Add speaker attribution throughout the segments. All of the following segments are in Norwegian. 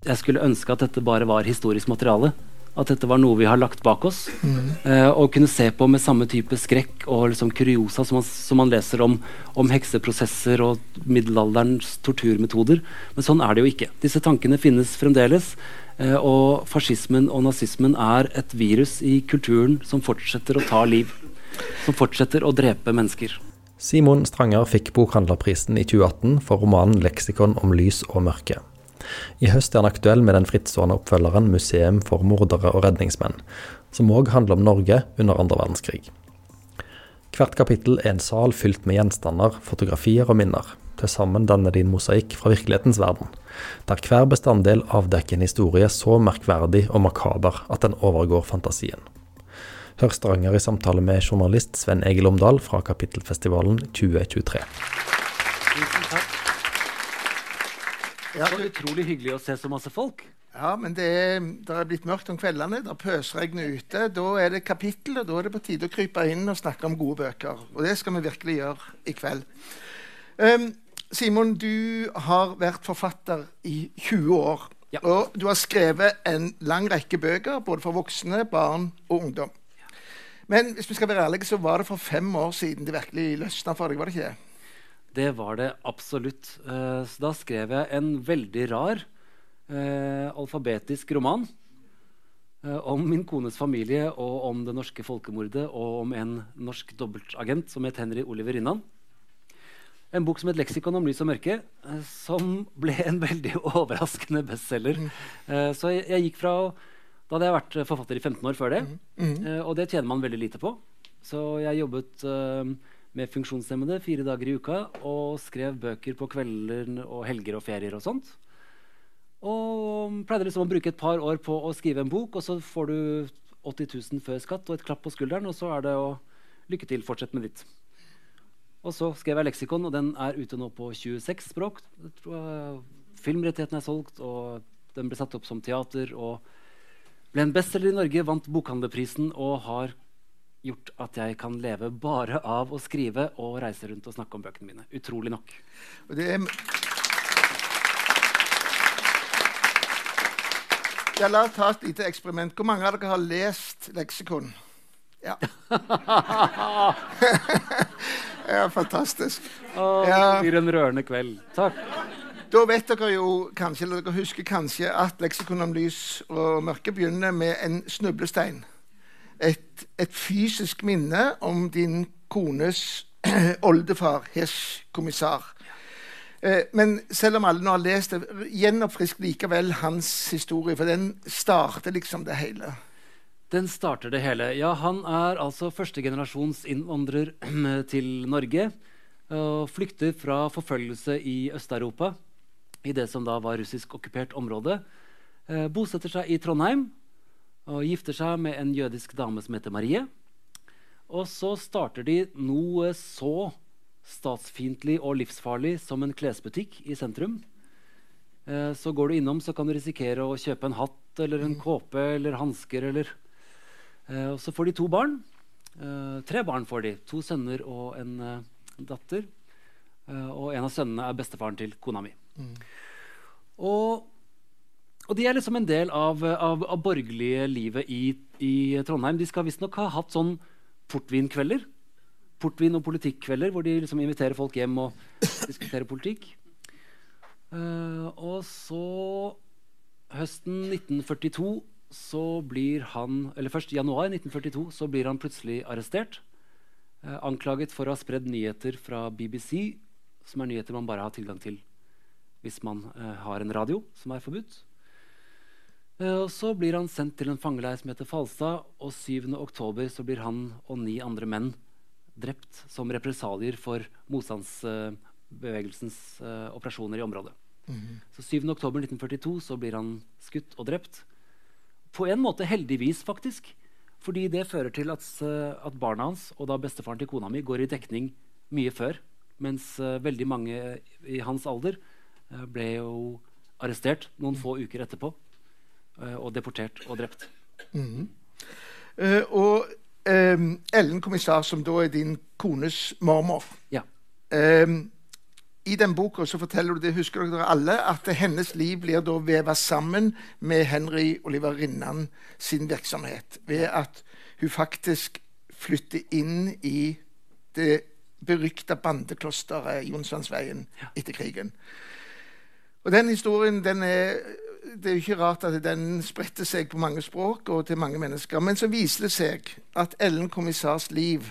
Speaker 1: Jeg skulle ønske at dette bare var historisk materiale. At dette var noe vi har lagt bak oss. Eh, og kunne se på med samme type skrekk og liksom kuriosa som man, som man leser om, om hekseprosesser og middelalderens torturmetoder. Men sånn er det jo ikke. Disse tankene finnes fremdeles. Eh, og fascismen og nazismen er et virus i kulturen som fortsetter å ta liv. Som fortsetter å drepe mennesker.
Speaker 2: Simon Stranger fikk Bokhandlerprisen i 2018 for romanen 'Leksikon om lys og mørke'. I høst er han aktuell med den frittstående oppfølgeren 'Museum for mordere og redningsmenn', som òg handler om Norge under andre verdenskrig. Hvert kapittel er en sal fylt med gjenstander, fotografier og minner. Til sammen danner de en mosaikk fra virkelighetens verden, der hver bestanddel avdekker en historie så merkverdig og makaber at den overgår fantasien. Hør Stranger i samtale med journalist Sven Egil Omdal fra Kapittelfestivalen 2023.
Speaker 1: Tusen takk.
Speaker 3: Ja,
Speaker 1: Det var utrolig hyggelig å se så masse folk.
Speaker 3: Ja, men det er, det er blitt mørkt om kveldene. Det pøsregner ute. Da er det kapittel, og da er det på tide å krype inn og snakke om gode bøker. Og det skal vi virkelig gjøre i kveld. Um, Simon, du har vært forfatter i 20 år.
Speaker 1: Ja.
Speaker 3: Og du har skrevet en lang rekke bøker, både for voksne, barn og ungdom. Men hvis vi skal være ærlige, så var det for fem år siden det virkelig løsna for deg. var det ikke det?
Speaker 1: Det var det absolutt. Eh, så da skrev jeg en veldig rar eh, alfabetisk roman eh, om min kones familie og om det norske folkemordet og om en norsk dobbeltagent som het Henry Oliver Rinnan. En bok som het 'Leksikon om lys og mørke', som ble en veldig overraskende bestselger. Eh, så jeg, gikk fra Da hadde jeg vært forfatter i 15 år før det, eh, og det tjener man veldig lite på. Så jeg jobbet med funksjonshemmede fire dager i uka og skrev bøker på kvelder og helger og ferier og sånt. Og pleide liksom å bruke et par år på å skrive en bok, og så får du 80 000 før skatt og et klapp på skulderen, og så er det å lykke til, fortsett med ditt. Og så skrev jeg leksikon, og den er ute nå på 26 språk. Jeg, filmrettighetene er solgt, og den ble satt opp som teater. og ble en bestselger i Norge, vant Bokhandlerprisen og har gjort at jeg kan leve bare av å skrive og reise rundt og snakke om bøkene mine. Utrolig nok.
Speaker 3: Det er Ja, la oss ta et lite eksperiment. Hvor mange av dere har lest leksikon? Ja. ja, fantastisk.
Speaker 1: Å,
Speaker 3: Ja.
Speaker 1: Det blir en rørende kveld. Takk.
Speaker 3: Da vet dere jo kanskje, eller dere husker kanskje at leksikon om lys og mørke begynner med en snublestein. Et, et fysisk minne om din kones oldefar, hesjkommissær. Eh, men selv om alle nå har lest det, gjenoppfrisk likevel hans historie, for den starter liksom det hele.
Speaker 1: Den starter det hele. Ja, han er altså førstegenerasjons innvandrer til Norge. Og flykter fra forfølgelse i Øst-Europa, i det som da var russisk okkupert område. Eh, bosetter seg i Trondheim og gifter seg med en jødisk dame som heter Marie. Og så starter de noe så statsfiendtlig og livsfarlig som en klesbutikk i sentrum. Eh, så går du innom, så kan du risikere å kjøpe en hatt eller en kåpe eller hansker eller Eh, og så får de to barn. Eh, tre barn får de. To sønner og en datter. Og en av sønnene er bestefaren til kona mi. Og, og de er liksom en del av, av, av borgerlige livet i, i Trondheim. De skal visstnok ha hatt sånn portvinkvelder. Portvin- og politikkvelder hvor de liksom inviterer folk hjem og diskuterer politikk. Uh, og så høsten 1942 så blir han Eller først januar 1942 så blir han plutselig arrestert. Eh, anklaget for å ha spredd nyheter fra BBC, som er nyheter man bare har tilgang til hvis man eh, har en radio, som er forbudt. Eh, og så blir han sendt til en fangeleir som heter Falstad, og 7. oktober så blir han og ni andre menn drept som represalier for motstandsbevegelsens eh, operasjoner i området. Så 7. oktober 1942 så blir han skutt og drept. På en måte heldigvis, faktisk. Fordi det fører til at, eh, at barna hans og da bestefaren til kona mi går i dekning mye før. Mens veldig mange i hans alder ble jo arrestert noen få uker etterpå. Eh, og deportert og drept.
Speaker 3: Eh, og um, Ellen kommissar, som da er din kones mormor
Speaker 1: Ja.
Speaker 3: um, I den boka så forteller du det, husker dere alle, at hennes liv blir da veva sammen med Henry Oliver Rinnan sin virksomhet. Ved at hun faktisk flytter inn i det berykta bandeklosteret Jonsvannsveien etter krigen. Og Den historien den er, det er jo ikke rart at den spredte seg på mange språk og til mange mennesker. Men så viser det seg at Ellen Kommissars liv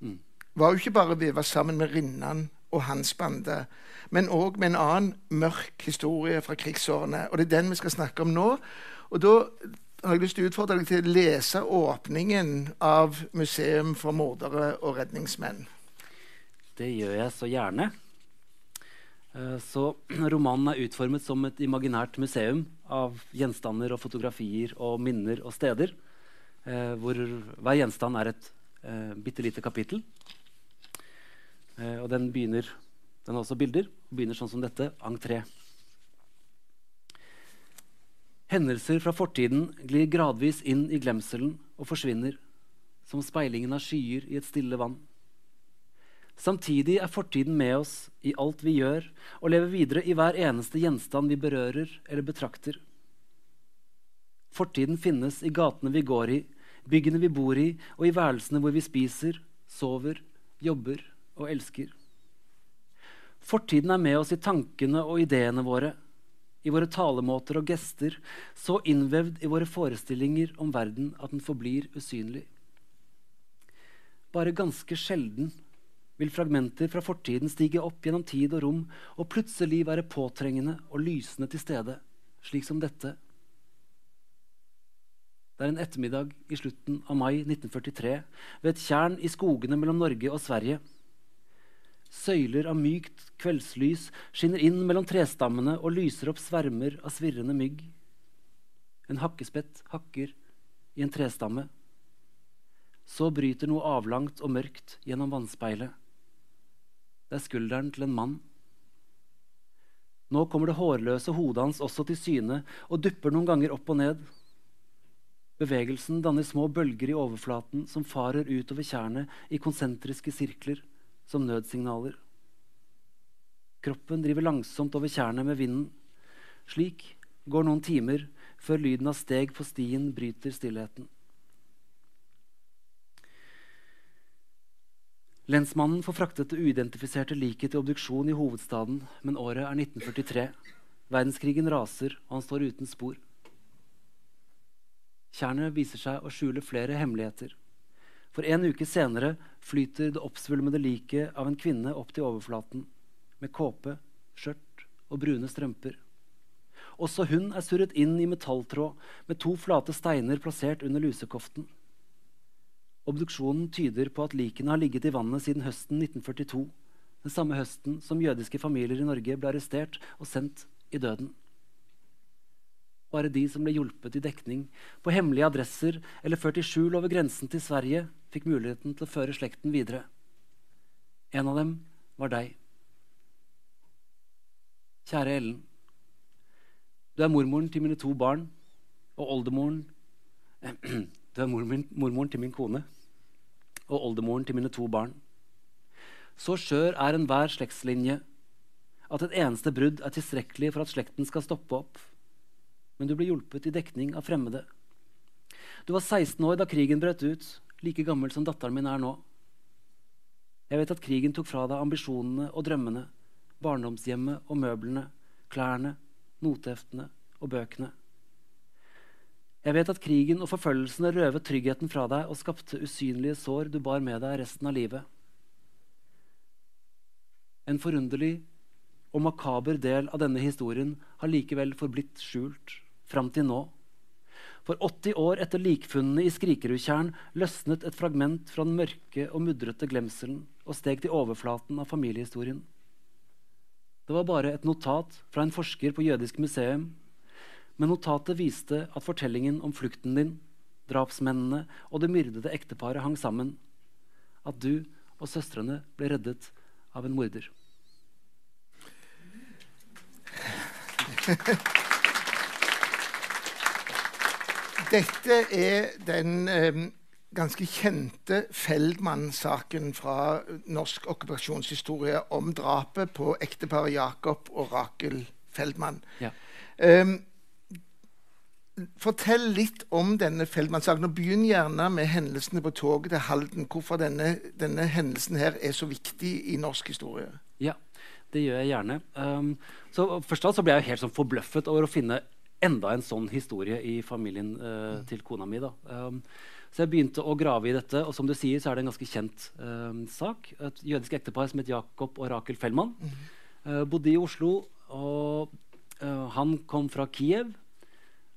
Speaker 3: mm. var jo ikke bare veva sammen med Rinnan og hans bande, men òg med en annen mørk historie fra krigsårene. Og det er den vi skal snakke om nå. Og da har jeg lyst til å utfordre deg til å lese åpningen av Museum for mordere og redningsmenn.
Speaker 1: Det gjør jeg så gjerne. Eh, så romanen er utformet som et imaginært museum av gjenstander og fotografier og minner og steder. Eh, hvor hver gjenstand er et eh, bitte lite kapittel. Og den begynner Den har også bilder. Begynner sånn som dette. Entré. Hendelser fra fortiden glir gradvis inn i glemselen og forsvinner, som speilingen av skyer i et stille vann. Samtidig er fortiden med oss i alt vi gjør, og lever videre i hver eneste gjenstand vi berører eller betrakter. Fortiden finnes i gatene vi går i, byggene vi bor i, og i værelsene hvor vi spiser, sover, jobber og elsker. Fortiden er med oss i tankene og ideene våre, i våre talemåter og gester, så innvevd i våre forestillinger om verden at den forblir usynlig. Bare ganske sjelden vil fragmenter fra fortiden stige opp gjennom tid og rom og plutselig være påtrengende og lysende til stede, slik som dette. Det er en ettermiddag i slutten av mai 1943 ved et tjern i skogene mellom Norge og Sverige. Søyler av mykt kveldslys skinner inn mellom trestammene og lyser opp svermer av svirrende mygg. En hakkespett hakker i en trestamme. Så bryter noe avlangt og mørkt gjennom vannspeilet. Det er skulderen til en mann. Nå kommer det hårløse hodet hans også til syne og dupper noen ganger opp og ned. Bevegelsen danner små bølger i overflaten som farer utover tjernet i konsentriske sirkler, som nødsignaler. Kroppen driver langsomt over tjernet med vinden. Slik går noen timer før lyden av steg på stien bryter stillheten. Lensmannen får fraktet det uidentifiserte liket til obduksjon i hovedstaden, men året er 1943. Verdenskrigen raser, og han står uten spor. Tjernet viser seg å skjule flere hemmeligheter. For en uke senere flyter det oppsvulmede liket av en kvinne opp til overflaten, med kåpe, skjørt og brune strømper. Også hun er surret inn i metalltråd med to flate steiner plassert under lusekoften. Obduksjonen tyder på at likene har ligget i vannet siden høsten 1942. Den samme høsten som jødiske familier i Norge ble arrestert og sendt i døden. Bare de som ble hjulpet i dekning på hemmelige adresser eller ført i skjul over grensen til Sverige, fikk muligheten til å føre slekten videre. En av dem var deg. Kjære Ellen. Du er mormoren til mine to barn og oldemoren Du var mormoren til min kone og oldemoren til mine to barn. Så skjør er enhver slektslinje at et eneste brudd er tilstrekkelig for at slekten skal stoppe opp. Men du ble hjulpet i dekning av fremmede. Du var 16 år da krigen brøt ut, like gammel som datteren min er nå. Jeg vet at krigen tok fra deg ambisjonene og drømmene, barndomshjemmet og møblene, klærne, noteheftene og bøkene. Jeg vet at krigen og forfølgelsene røvet tryggheten fra deg og skapte usynlige sår du bar med deg resten av livet. En forunderlig og makaber del av denne historien har likevel forblitt skjult fram til nå. For 80 år etter likfunnene i Skrikerudtjern løsnet et fragment fra den mørke og mudrete glemselen og steg til overflaten av familiehistorien. Det var bare et notat fra en forsker på Jødisk museum men notatet viste at fortellingen om flukten din, drapsmennene og det myrdede ekteparet hang sammen. At du og søstrene ble reddet av en morder.
Speaker 3: Dette er den eh, ganske kjente Feldmann-saken fra norsk okkupasjonshistorie om drapet på ekteparet Jakob og Rakel Feldmann.
Speaker 1: Ja.
Speaker 3: Um, fortell litt om denne Feldmann-saken. og Begynn gjerne med hendelsene på toget til Halden. Hvorfor denne, denne hendelsen her er så viktig i norsk historie.
Speaker 1: Ja, det gjør jeg gjerne. Um, så Først av så ble jeg helt sånn forbløffet over å finne enda en sånn historie i familien uh, til kona mi. da. Um, så jeg begynte å grave i dette, og som du sier, så er det en ganske kjent um, sak. Et jødisk ektepar som het Jakob og Rakel Fellmann. Mm uh, bodde i Oslo, og uh, han kom fra Kiev.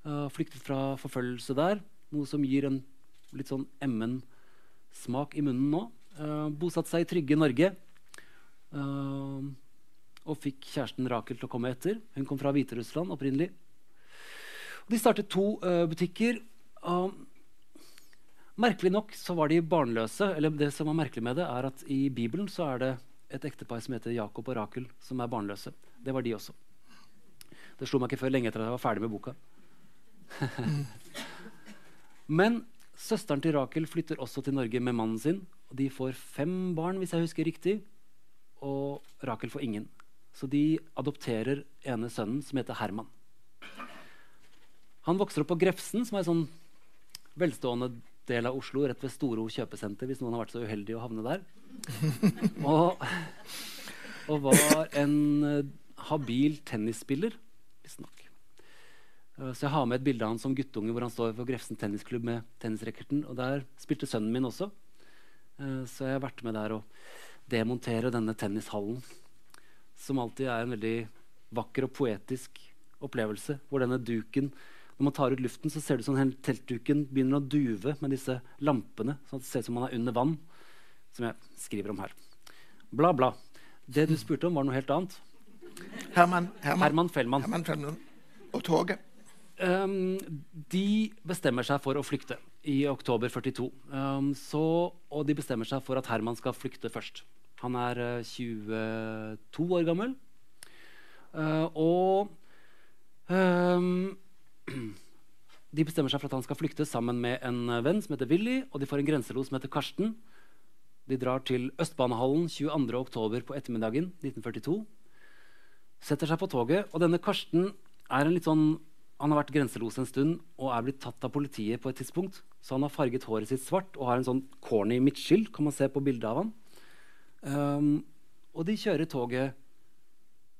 Speaker 1: Flyktet fra forfølgelse der, noe som gir en litt sånn emmen smak i munnen nå. bosatt seg i trygge Norge. og fikk kjæresten Rakel til å komme etter. Hun kom fra Hviterussland opprinnelig. De startet to butikker. Merkelig nok så var de barnløse. eller det som var merkelig med det er at I Bibelen så er det et ektepar som heter Jakob og Rakel, som er barnløse. Det var de også. Det slo meg ikke før lenge etter at jeg var ferdig med boka. Men søsteren til Rakel flytter også til Norge med mannen sin. og De får fem barn, hvis jeg husker riktig. Og Rakel får ingen. Så de adopterer ene sønnen, som heter Herman. Han vokser opp på Grefsen, som er en sånn velstående del av Oslo, rett ved Storo kjøpesenter, hvis noen har vært så uheldig å havne der. og, og var en uh, habil tennisspiller, visstnok. Uh, så jeg har med et bilde av han som guttunge hvor han står for Grefsen tennisklubb med tennisracketen. Og der spilte sønnen min også. Uh, så jeg har vært med der og demontere denne tennishallen. Som alltid er en veldig vakker og poetisk opplevelse. Hvor denne duken når man tar ut luften, så ser det ut som teltduken begynner å duve med disse lampene. sånn at det ser ut som man er under vann. Som jeg skriver om her. Bla, bla. Det du spurte om, var noe helt annet.
Speaker 3: Herman, Herman,
Speaker 1: Herman Fellmann.
Speaker 3: Herman Fellmann. Og toget.
Speaker 1: Um, de bestemmer seg for å flykte i oktober 42. Um, så, og de bestemmer seg for at Herman skal flykte først. Han er uh, 22 år gammel. Uh, og um, de bestemmer seg for at han skal flykte sammen med en eh, venn som heter Willy, og de får en grenselos som heter Karsten. De drar til Østbanehallen 22.10. på ettermiddagen 1942. Setter seg på toget, og denne Karsten er en litt sånn han har vært grenselos en stund og er blitt tatt av politiet på et tidspunkt. Så han har farget håret sitt svart og har en sånn corny midtskill. kan man se på bildet av han. Um, og de kjører toget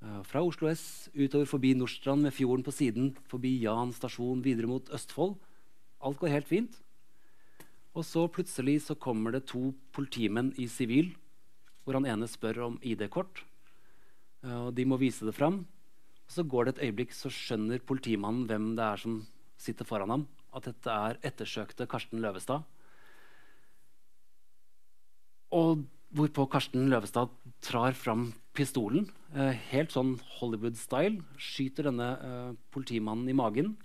Speaker 1: uh, fra Oslo S utover forbi Nordstrand med fjorden på siden, forbi Jan stasjon, videre mot Østfold. Alt går helt fint. Og så plutselig så kommer det to politimenn i sivil, hvor han ene spør om ID-kort. Uh, de må vise det fram. Så går det et øyeblikk, så skjønner politimannen hvem det er som sitter foran ham. At dette er ettersøkte Karsten Løvestad. Og hvorpå Karsten Løvestad trar fram pistolen, eh, helt sånn Hollywood-style, skyter denne eh, politimannen i magen.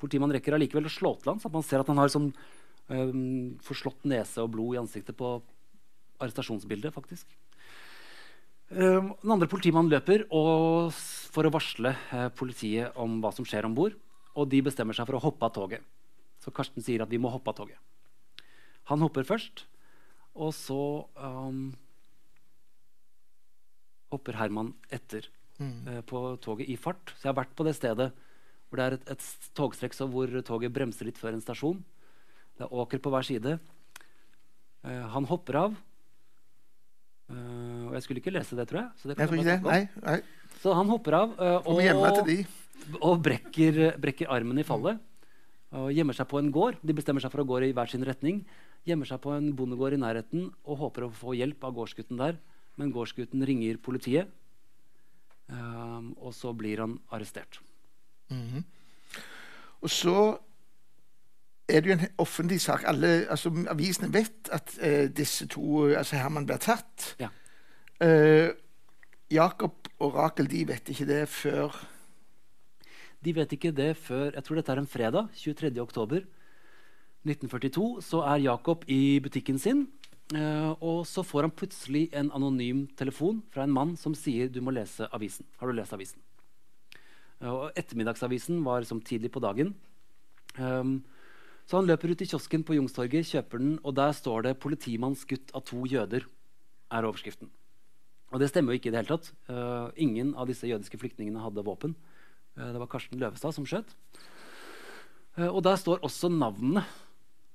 Speaker 1: Politimannen rekker allikevel å slå til ham, så man ser at han har sånn eh, forslått nese og blod i ansiktet på arrestasjonsbildet. faktisk. Uh, den andre politimannen løper for å varsle uh, politiet om hva som skjer om bord. Og de bestemmer seg for å hoppe av toget. Så Karsten sier at vi må hoppe av toget. Han hopper først, og så um, hopper Herman etter mm. uh, på toget i fart. Så jeg har vært på det stedet hvor det er et, et togstrekk hvor toget bremser litt før en stasjon. Det er åker på hver side. Uh, han hopper av. Og jeg skulle ikke lese det, tror jeg. Så,
Speaker 3: det. Nei, nei.
Speaker 1: så han hopper av og, og brekker, brekker, armen i fallet. Og gjemmer seg på en gård. De bestemmer seg for å gå i hver sin retning. Gjemmer seg på en bondegård i nærheten og håper å få hjelp av gårdsgutten der. Men gårdsgutten ringer politiet, um, og så blir han arrestert.
Speaker 3: Mm -hmm. Og så er det jo en offentlig sak. Alle, altså, Avisene vet at eh, disse to altså Herman blir tatt.
Speaker 1: Ja.
Speaker 3: Uh, Jakob og Rakel de vet ikke det før
Speaker 1: De vet ikke det før jeg tror dette er en fredag. 23. oktober 1942 så er Jakob i butikken sin Uh, og så får han plutselig en anonym telefon fra en mann som sier du må lese avisen. Har du lest avisen? Uh, og Ettermiddagsavisen var som tidlig på dagen. Um, Så han løper ut i kiosken på Jungstorget, kjøper den, og der står det 'Politimann skutt av to jøder'. er overskriften. Og det stemmer jo ikke i det hele tatt. Uh, ingen av disse jødiske flyktningene hadde våpen. Uh, det var Karsten Løvestad som skjøt. Uh, og der står også navnene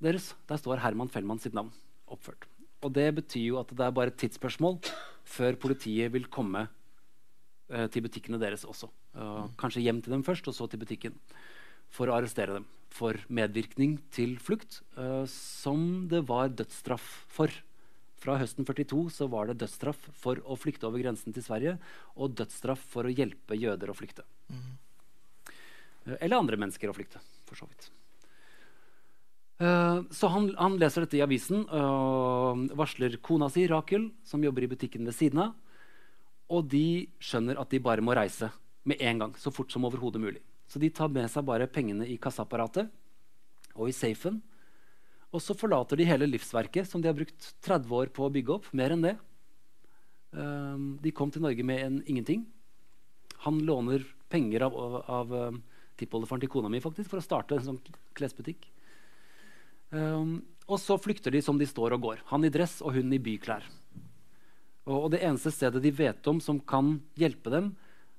Speaker 1: deres. Der står Herman Fellmann sitt navn oppført. Og det betyr jo at det er bare et tidsspørsmål før politiet vil komme til butikkene deres også. kanskje hjem til dem først, og så til butikken for å arrestere dem for medvirkning til flukt, som det var dødsstraff for. Fra høsten 42 så var det dødsstraff for å flykte over grensen til Sverige og dødsstraff for å hjelpe jøder å flykte. Mm. Eller andre mennesker å flykte, for så vidt. Uh, så han, han, leser dette i avisen, og varsler kona si, Rakel, som jobber i butikken ved siden av. Og de skjønner at de bare må reise med en gang, så fort som overhodet mulig. Så de tar med seg bare pengene i kassaapparatet og i safen. Og så forlater de hele livsverket som de har brukt 30 år på å bygge opp. Mer enn det. Um, de kom til Norge med en ingenting. Han låner penger av, av, av um, tippoldefaren til kona mi faktisk, for å starte en sånn klesbutikk. Um, og så flykter de som de står og går. Han i dress og hun i byklær. Og, og det eneste stedet de vet om som kan hjelpe dem,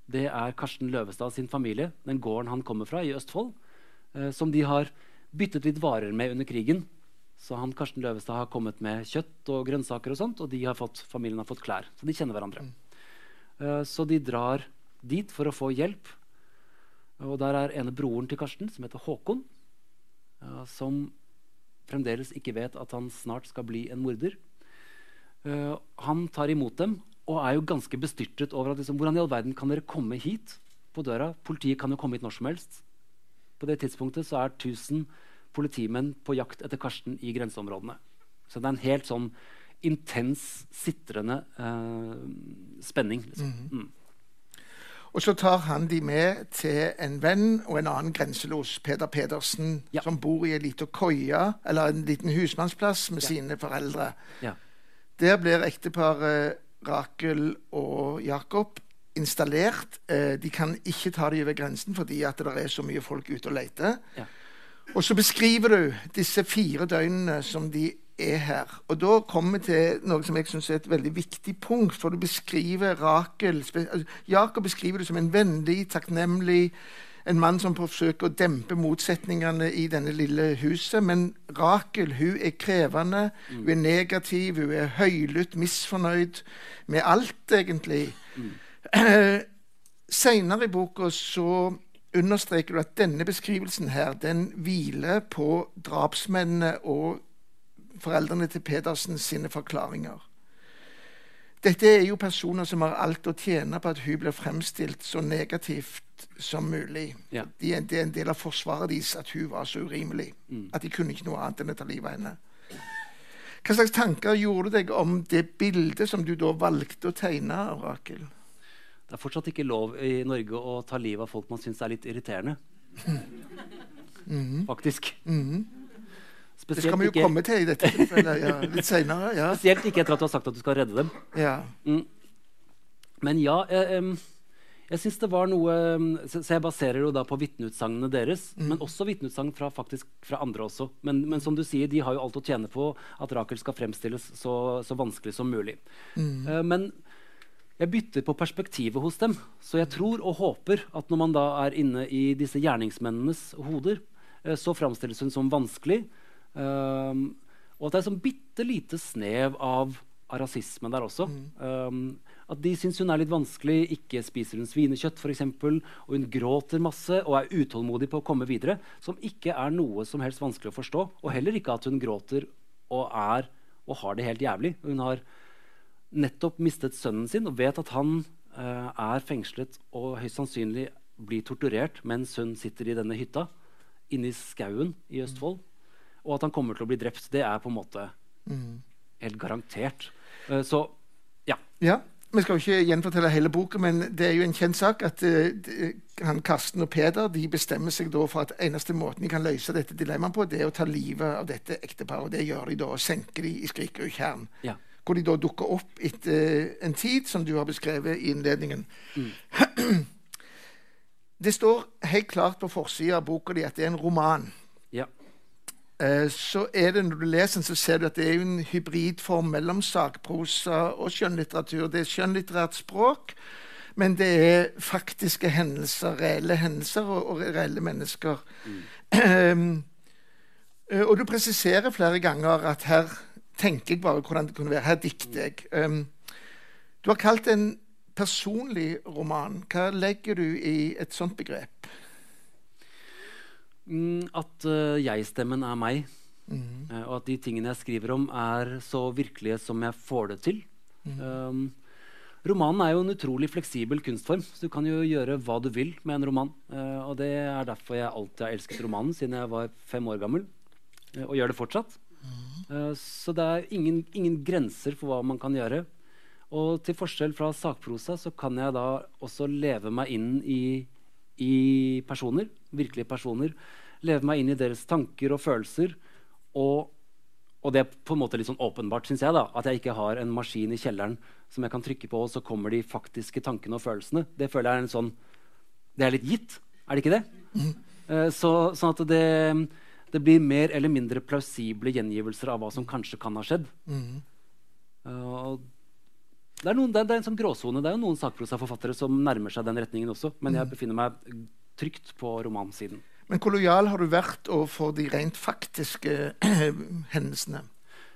Speaker 1: det er Karsten Løvestad sin familie, den gården han kommer fra i Østfold, uh, som de har byttet litt varer med under krigen. Så han Karsten Løvestad har kommet med kjøtt og grønnsaker, og sånt, og har fått, familien har fått klær. Så de kjenner hverandre. Mm. Uh, så de drar dit for å få hjelp. Og der er ene broren til Karsten, som heter Håkon, uh, som fremdeles ikke vet at han snart skal bli en morder. Uh, han tar imot dem og er jo ganske bestyrtet over at liksom, hvordan i all verden kan dere komme hit på døra? Politiet kan jo komme hit når som helst. På det tidspunktet så er 1000 politimenn på jakt etter Karsten i grenseområdene. Så det er en helt sånn intens, sitrende uh, spenning. Liksom. Mm. Mm.
Speaker 3: Og så tar han de med til en venn og en annen grenselos, Peder Pedersen, ja. som bor i en liten koie, eller en liten husmannsplass med ja. sine foreldre. Ja. Der blir ekteparet Rakel og Jakob installert. Eh, de kan ikke ta dem over grensen fordi at det er så mye folk ute og leter. Ja. Og så beskriver du disse fire døgnene som de er her. Og da kommer vi til noe som jeg syns er et veldig viktig punkt. For du beskriver Rakel altså, Jakob beskriver det som en vennlig, takknemlig en mann som forsøker å dempe motsetningene i denne lille huset. Men Rakel hun er krevende, mm. hun er negativ, hun er høylytt, misfornøyd med alt, egentlig. Mm. Seinere i boka så understreker du at denne beskrivelsen her, den hviler på drapsmennene og foreldrene til Pedersen sine forklaringer. Dette er jo personer som har alt å tjene på at hun blir fremstilt så negativt som mulig. Ja. Det, er, en del av forsvaret deres at hun var så urimelig. Mm. At de kunne ikke noe annet enn å ta livet av henne. Hva slags tanker gjorde du deg om det bildet som du da valgte å tegne av Rakel?
Speaker 1: Det er fortsatt ikke lov i Norge å ta livet av folk man syns er litt irriterende. Mm. Faktisk. Mm.
Speaker 3: det skal vi jo ikke, komme til i dette tilfellet ja, litt seinere. Ja.
Speaker 1: Spesielt ikke etter at du har sagt at du skal redde dem. Ja. Mm. Men ja eh, eh, jeg synes det var noe, så, jeg baserer jo da på vitneutsagnene deres, mm. men også vitneutsagn fra, fra andre også. Men, men, som du sier, de har jo alt å tjene på at Rakel skal fremstilles så, så vanskelig som mulig. Mm. Uh, men jeg bytter på perspektivet hos dem. Så jeg tror og håper at når man da er inne i disse gjerningsmennenes hoder, uh, så framstilles hun som vanskelig. Um, og at det er sånn bitte lite snev av, av rasisme der også. Mm. Um, at de syns hun er litt vanskelig, ikke spiser hun svinekjøtt f.eks., og hun gråter masse og er utålmodig på å komme videre, som ikke er noe som helst vanskelig å forstå. Og heller ikke at hun gråter og er og har det helt jævlig. Hun har nettopp mistet sønnen sin og vet at han uh, er fengslet og høyst sannsynlig blir torturert mens hun sitter i denne hytta inne i skauen i Østfold. Og at han kommer til å bli drept. Det er på en måte mm. helt garantert. Uh, så ja.
Speaker 3: ja. Vi skal jo ikke gjenfortelle hele boka, men det er jo en kjent sak at uh, han, Karsten og Peder de bestemmer seg da for at eneste måten de kan løse dette dilemmaet på, det er å ta livet av dette ekteparet. Det gjør de da, og senker de i Skrikerudtjern. Ja. Hvor de da dukker opp etter uh, en tid, som du har beskrevet i innledningen. Mm. Det står helt klart på forsida av boka di at det er en roman. Ja. eh, så er det når du leser den, så ser du at det er en hybridform mellom sakprosa og skjønnlitteratur. Det er skjønnlitterært språk, men det er faktiske hendelser, reelle hendelser og, og reelle mennesker. Mm. og du presiserer flere ganger at her tenker jeg bare hvordan det kunne være. Her dikter jeg. Um, du har kalt det en personlig roman. Hva legger du i et sånt begrep?
Speaker 1: Mm, at uh, jeg-stemmen er meg. Mm. Uh, og at de tingene jeg skriver om, er så virkelige som jeg får det til. Mm. Um, romanen er jo en utrolig fleksibel kunstform, så du kan jo gjøre hva du vil med en roman. Uh, og det er derfor jeg alltid har elsket romanen siden jeg var fem år gammel. og gjør det fortsatt. Mm. så det er ingen, ingen grenser for hva man kan gjøre. Og til forskjell fra sakprosa så kan jeg da også leve meg inn i, i personer, virkelige personer. Leve meg inn i deres tanker og følelser. Og, og det er på en måte litt sånn åpenbart, syns jeg, da, at jeg ikke har en maskin i kjelleren som jeg kan trykke på, og så kommer de faktiske tankene og følelsene. Det føler jeg er en sånn Det er litt gitt, er det ikke det? Mm. Uh, så, sånn at det, det, blir mer eller mindre plausible gjengivelser av hva som kanskje kan ha skjedd. Mm. Uh, det er, noen, det, er, det er, en sånn gråsone. Det er jo noen sakprosaforfattere som nærmer seg den retningen også. Men jeg mm. befinner meg trygt på romansiden.
Speaker 3: Men hvor lojal har du vært overfor de rent faktiske hendelsene?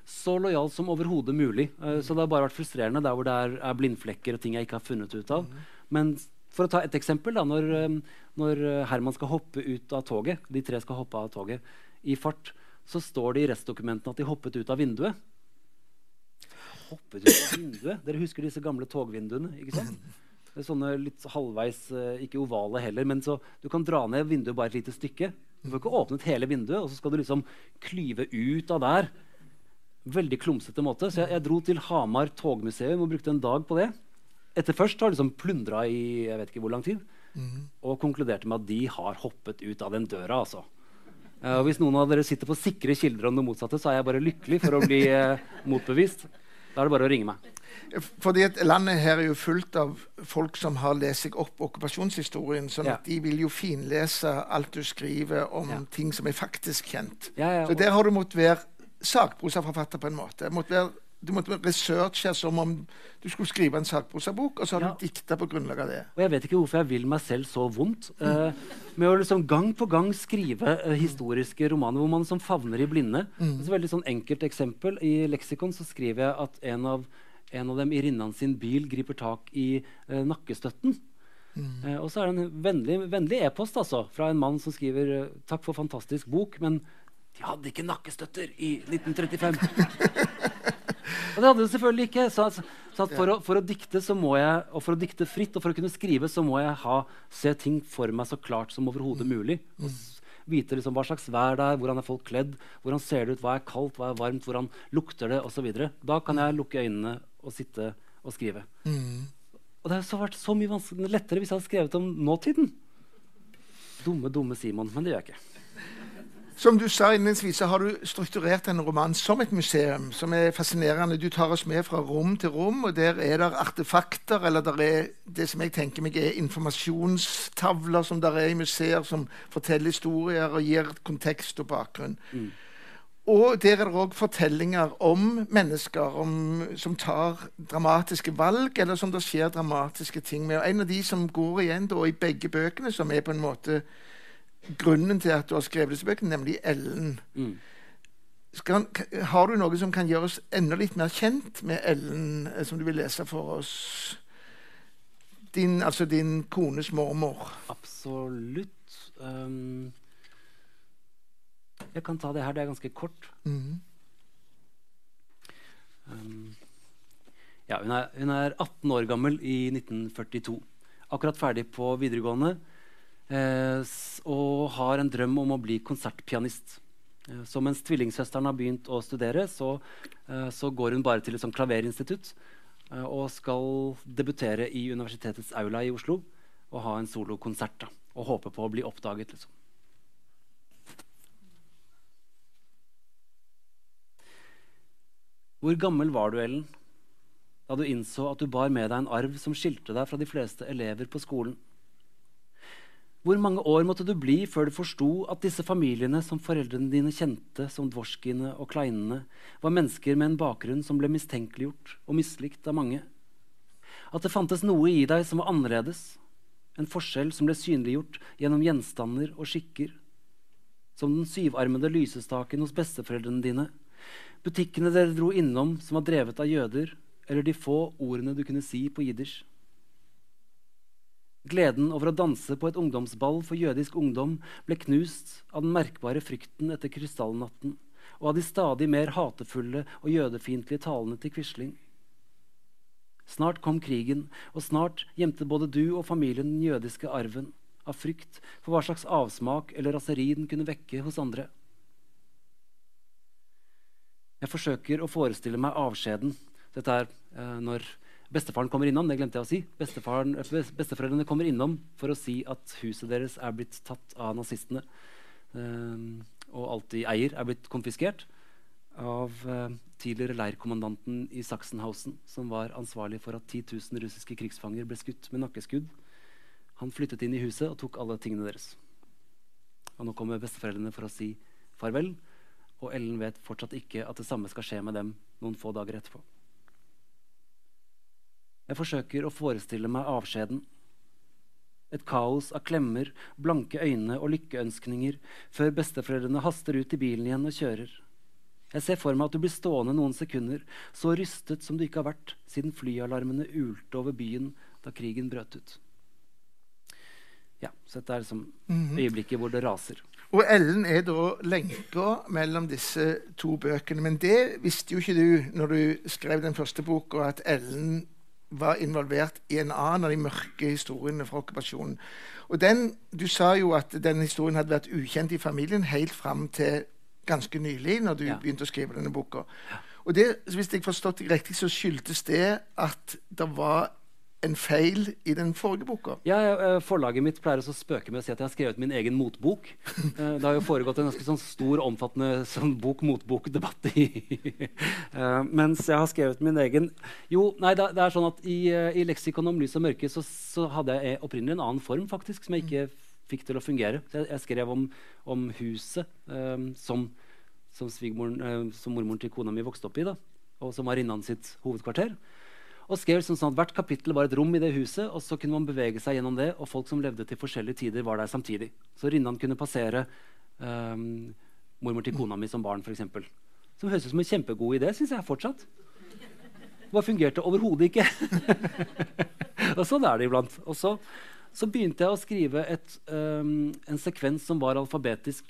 Speaker 1: Så lojal som overhodet mulig. Uh, så det har bare vært frustrerende der hvor det er, er, blindflekker og ting jeg ikke har funnet ut av. Mm. Men for å ta et eksempel, da, når, um, når, Herman skal hoppe ut av toget, de tre skal hoppe av toget i fart, så står det i restdokumentene at de hoppet ut av vinduet hoppet ut av vinduet. Dere husker disse gamle togvinduene? ikke sant? Det er sånne litt halvveis, eh, ikke ovale heller, men så du kan dra ned vinduet bare et lite stykke. Du får ikke åpnet hele vinduet, og så skal du liksom klyve ut av der. Veldig klumsete måte. Så jeg, jeg dro til Hamar togmuseum og brukte en dag på det. Etter først har liksom plundra i jeg vet ikke hvor lang tid. Mm. Og konkluderte med at de har hoppet ut av den døra. altså. Uh, og hvis noen av dere sitter på sikre kilder om det motsatte, så er jeg bare lykkelig for å bli uh, motbevist. Da er det bare å ringe meg.
Speaker 3: Fordi at Landet her er jo fullt av folk som har lest seg opp okkupasjonshistorien. sånn ja. at De vil jo finlese alt du skriver om ja. ting som er faktisk kjent. Ja, så der har du måttet være sakprosaforfatter på en måte. Måtte være du måtte researche som om du skulle skrive en sakprosabok, og så har ja. du dikta på grunnlag av det.
Speaker 1: Og Jeg vet ikke hvorfor jeg vil meg selv så vondt. Uh, med å liksom gang på gang skrive uh, historiske romaner hvor man som favner i blinde. Mm. Et veldig sånn enkelt eksempel. I leksikon så skriver jeg at en av, en av dem i Rinnan sin bil griper tak i uh, nakkestøtten. Mm. og så er det en vennlig e-post e altså, fra en mann som skriver 'Takk for fantastisk bok', men de hadde ikke nakkestøtter i 1935. Og det hadde hun selvfølgelig ikke. Så, så for, å, for, å, dikte så må jeg, og for å dikte fritt og for å kunne skrive så må jeg ha, se ting for meg så klart som overhodet mulig. Og vite liksom hva slags vær det er, hvordan er folk kledd, hvordan ser det ut, hva er kaldt, hva er varmt, hvordan lukter det osv. Da kan jeg lukke øynene og sitte og skrive. Mm. Og det har vært så mye lettere hvis jeg hadde skrevet om nåtiden. Dumme, dumme Simon. Men det gjør jeg ikke.
Speaker 3: Som du sa innledningsvis, så har du strukturert en roman som et museum, som er fascinerende. Du tar oss med fra rom til rom, og der er det artefakter, eller der er det som jeg tenker meg er informasjonstavler som der er i museer, som forteller historier og gir kontekst og bakgrunn. Mm. Og der er det òg fortellinger om mennesker om, som tar dramatiske valg, eller som det skjer dramatiske ting med. Og En av de som går igjen da, i begge bøkene, som er på en måte grunnen til at du har skrevet disse bøkene, nemlig Ellen. Mm. Skal, har du noe som kan gjøre oss enda litt mer kjent med Ellen, eh, som du vil lese for oss? Din, altså din kones mormor.
Speaker 1: Absolutt. Um, jeg kan ta det her. Det er ganske kort. Mm. Um, ja, hun er, hun er 18 år gammel i 1942. Akkurat ferdig på videregående. Eh, og har en drøm om å bli konsertpianist. Eh, så mens tvillingsøsteren har begynt å studere, så, eh, så går hun bare til et sånt klaverinstitutt og skal debutere i universitetets aula i Oslo og ha en solokonsert. Og håpe på å bli oppdaget. liksom. Hvor gammel var du, Ellen, da du innså at du bar med deg en arv som skilte deg fra de fleste elever på skolen? Hvor mange år måtte du bli før du forsto at disse familiene som foreldrene dine kjente som dvorskine og kleinene, var mennesker med en bakgrunn som ble mistenkeliggjort og mislikt av mange? At det fantes noe i deg som var annerledes, en forskjell som ble synliggjort gjennom gjenstander og skikker? Som den syvarmede lysestaken hos besteforeldrene dine, butikkene dere dro innom som var drevet av jøder, eller de få ordene du kunne si på jiddisch? Gleden over å danse på et ungdomsball for jødisk ungdom ble knust av den merkbare frykten etter krystallnatten og av de stadig mer hatefulle og jødefiendtlige talene til Quisling. Snart kom krigen, og snart gjemte både du og familien den jødiske arven av frykt for hva slags avsmak eller raseri den kunne vekke hos andre. Jeg forsøker å forestille meg avskjeden. Dette er eh, når Bestefaren kommer innom, det glemte jeg å si. Besteforeldrene kommer innom for å si at huset deres er blitt tatt av nazistene. Uh, og alt de eier, er blitt konfiskert av uh, tidligere leirkommandanten i Sachsenhausen, som var ansvarlig for at 10 000 russiske krigsfanger ble skutt med nakkeskudd. Han flyttet inn i huset og tok alle tingene deres. Og nå kommer besteforeldrene for å si farvel, og Ellen vet fortsatt ikke at det samme skal skje med dem noen få dager etterpå. Jeg forsøker å forestille meg avskjeden. Et kaos av klemmer, blanke øyne og lykkeønskninger før besteforeldrene haster ut i bilen igjen og kjører. Jeg ser for meg at du blir stående noen sekunder, så rystet som du ikke har vært siden flyalarmene ulte over byen da krigen brøt ut. Ja, så dette er liksom øyeblikket hvor det raser.
Speaker 3: Og Ellen er da lenka mellom disse to bøkene. Men det visste jo ikke du når du skrev den første boka, at Ellen var involvert i en annen av de mørke historiene fra okkupasjonen. Og den, Du sa jo at den historien hadde vært ukjent i familien helt fram til ganske nylig, når du ja. begynte å skrive denne boka. Og det, Hvis jeg forstått det riktig, så skyldtes det at det var en feil i den forrige boka.
Speaker 1: Ja, eh, Forlaget mitt pleier å spøke med å si at jeg har skrevet min egen motbok. Eh, det har jo foregått en ganske sånn stor, omfattende sånn bok-motbok-debatt. uh, mens jeg har skrevet min egen Jo, nei, det, er sånn at i, i leksikon om lys og mørke så, så, hadde jeg opprinnelig en annen form faktisk, som jeg ikke fikk til å fungere. Jeg, jeg skrev om, om huset um, som, som, som mormoren til kona mi vokste opp i, da, og som var innan sitt hovedkvarter. Og skrev sånn at Hvert kapittel var et rom i det huset, og så kunne man bevege seg gjennom det. Og folk som levde til forskjellige tider, var der samtidig. Så Rinnan kunne passere um, mormor til kona mi som barn, f.eks. Som høres ut som en kjempegod idé, syns jeg fortsatt. Bare fungerte overhodet ikke. og sånn er det iblant. Og så, så begynte jeg å skrive et, um, en sekvens som var alfabetisk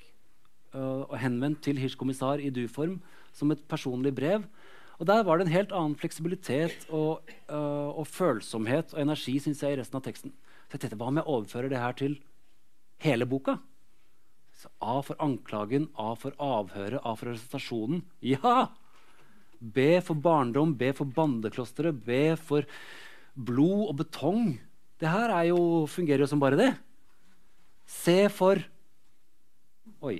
Speaker 1: uh, henvendt til Hirsch-kommissar i du-form, som et personlig brev. Og Der var det en helt annen fleksibilitet og, uh, og følsomhet og energi synes jeg, i resten av teksten. Så jeg tenkte, Hva om jeg overfører det her til hele boka? Så A for anklagen, A for avhøret, A for arrestasjonen. Ja! B for barndom, B for bandeklosteret, B for blod og betong. Det her jo, fungerer jo som bare det. C for Oi.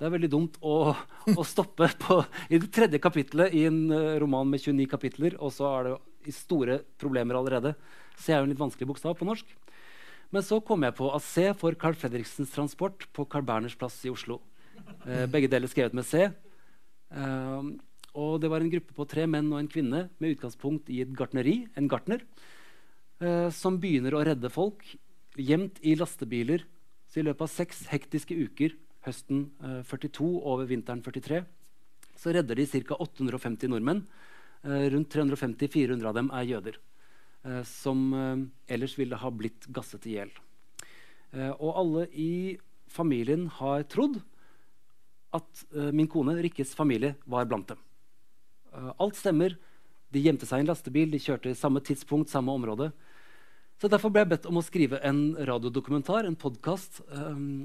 Speaker 1: Det er veldig dumt å, å stoppe på, i det tredje kapittelet i en uh, roman med 29 kapitler, og så er det store problemer allerede. C er jo en litt vanskelig bokstav på norsk. Men så kom jeg på at C for Carl Fredriksens transport på Carl Berners plass i Oslo. Eh, begge deler skrevet med C. Eh, og det var en gruppe på tre menn og en kvinne med utgangspunkt i et gartneri, en gartner, som begynner å redde folk gjemt i lastebiler. Så i løpet av seks hektiske uker høsten 42 og over vinteren 43, så redder de ca. 850 nordmenn. Eh, rundt 350-400 av dem er jøder. Eh, som ellers ville ha blitt gasset i hjel. og alle i familien har trodd at min kone Rikkes familie var blant dem. alt stemmer. De gjemte seg i en lastebil, de kjørte i samme tidspunkt, samme område. Så Derfor ble jeg bedt om å skrive en radiodokumentar, en podkast,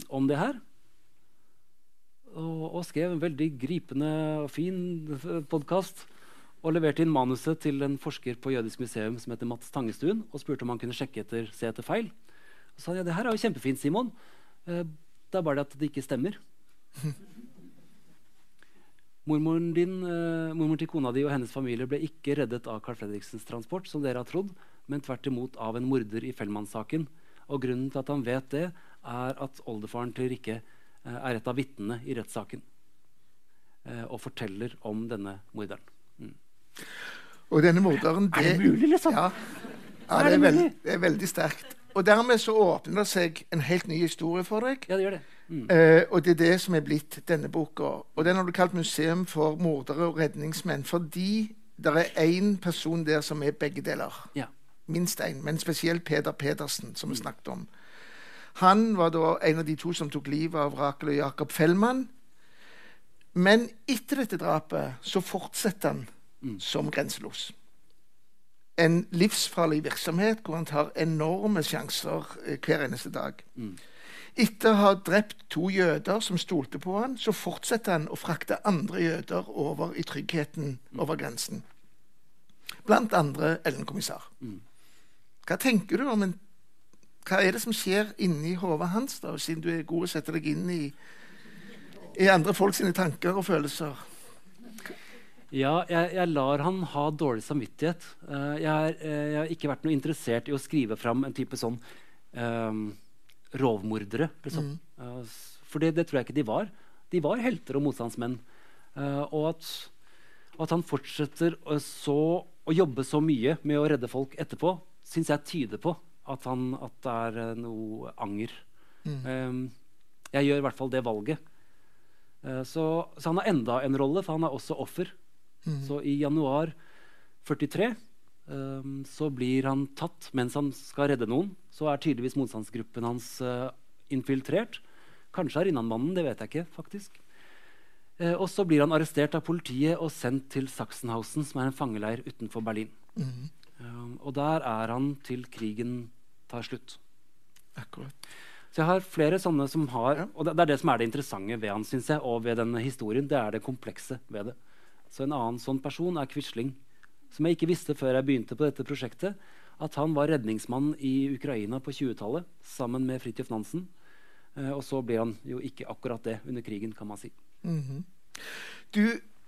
Speaker 1: om det her og, og, skrev en veldig gripende og fin podkast. Og leverte inn manuset til en forsker på Jødisk museum som heter Mats Tangestuen, og spurte om han kunne sjekke etter, se etter feil. Og sa ja, det her er jo kjempefint, Simon. Eh, det er bare det at det ikke stemmer. Mormoren, din, eh, mormoren til kona di og hennes familie ble ikke reddet av Carl Fredriksens transport, som dere har trodd, men tvert imot av en morder i Fellmann-saken, Og grunnen til at han vet det, er at oldefaren til Rikke eh, er et av vitnene i rettssaken. Eh, og forteller om denne morderen. Mm.
Speaker 3: Og denne morderen
Speaker 1: Er det mulig, liksom?
Speaker 3: Ja, ja
Speaker 1: Er
Speaker 3: det,
Speaker 1: det
Speaker 3: er veld, det er veldig sterkt. Og dermed så åpner det seg en helt ny historie for deg.
Speaker 1: Ja, det gjør det. Mm.
Speaker 3: Uh, og det er det som er blitt denne boka. Og den har du kalt 'Museum for mordere og redningsmenn', fordi det er én person der som er begge deler.
Speaker 1: Ja.
Speaker 3: Minst én, men spesielt Peder Pedersen, som vi snakket om. Han var da en av de to som tok livet av Rakel og Jakob Fellmann. Men etter dette drapet så fortsetter han
Speaker 1: Mm.
Speaker 3: som grenselos. En livsfarlig virksomhet hvor han tar enorme sjanser eh, hver eneste dag.
Speaker 1: Mm.
Speaker 3: Etter å ha drept to jøder som stolte på han, så fortsetter han å frakte andre jøder over i tryggheten over grensen. Blant andre Ellen-kommissar.
Speaker 1: Mm.
Speaker 3: Hva tenker du om en Hva er det som skjer inni hodet hans, da, siden du er god å sette deg inn i, i andre folk sine tanker og følelser?
Speaker 1: Ja, jeg, jeg lar han ha dårlig samvittighet. Uh, jeg, er, uh, jeg har ikke vært noe interessert i å skrive fram en type sånn uh, rovmordere. Liksom. Mm. s- for det, det tror jeg ikke de var. De var helter og motstandsmenn. Eh, og at, at han fortsetter så, å jobbe så mye med å redde folk etterpå, syns jeg tyder på at, han, at det er eh, noe anger. Eh, jeg gjør i hvert fall det valget. Uh, så, så han har enda en rolle, for han er også offer. Så i januar 43 um, så blir han tatt mens han skal redde noen. Så er tydeligvis motstandsgruppen hans uh, infiltrert. Kanskje er innanmannen, det vet jeg ikke. faktisk. Uh, og så blir han arrestert av politiet og sendt til Sachsenhausen, som er en fangeleir utenfor Berlin. Ehm, og der er han til krigen tar slutt.
Speaker 3: Akkurat.
Speaker 1: Så jeg har flere sånne som har
Speaker 3: Ja.
Speaker 1: Og det, det er det som er det interessante ved han, synes jeg, og ved denne historien. Det er det komplekse ved det. Så en annen sånn person er Quisling. Som jeg ikke visste før jeg begynte på dette prosjektet. At han var redningsmann i Ukraina på 20-tallet sammen med Fridtjof Nansen. Eh, og så ble han jo ikke akkurat det under krigen, kan man si.
Speaker 3: Du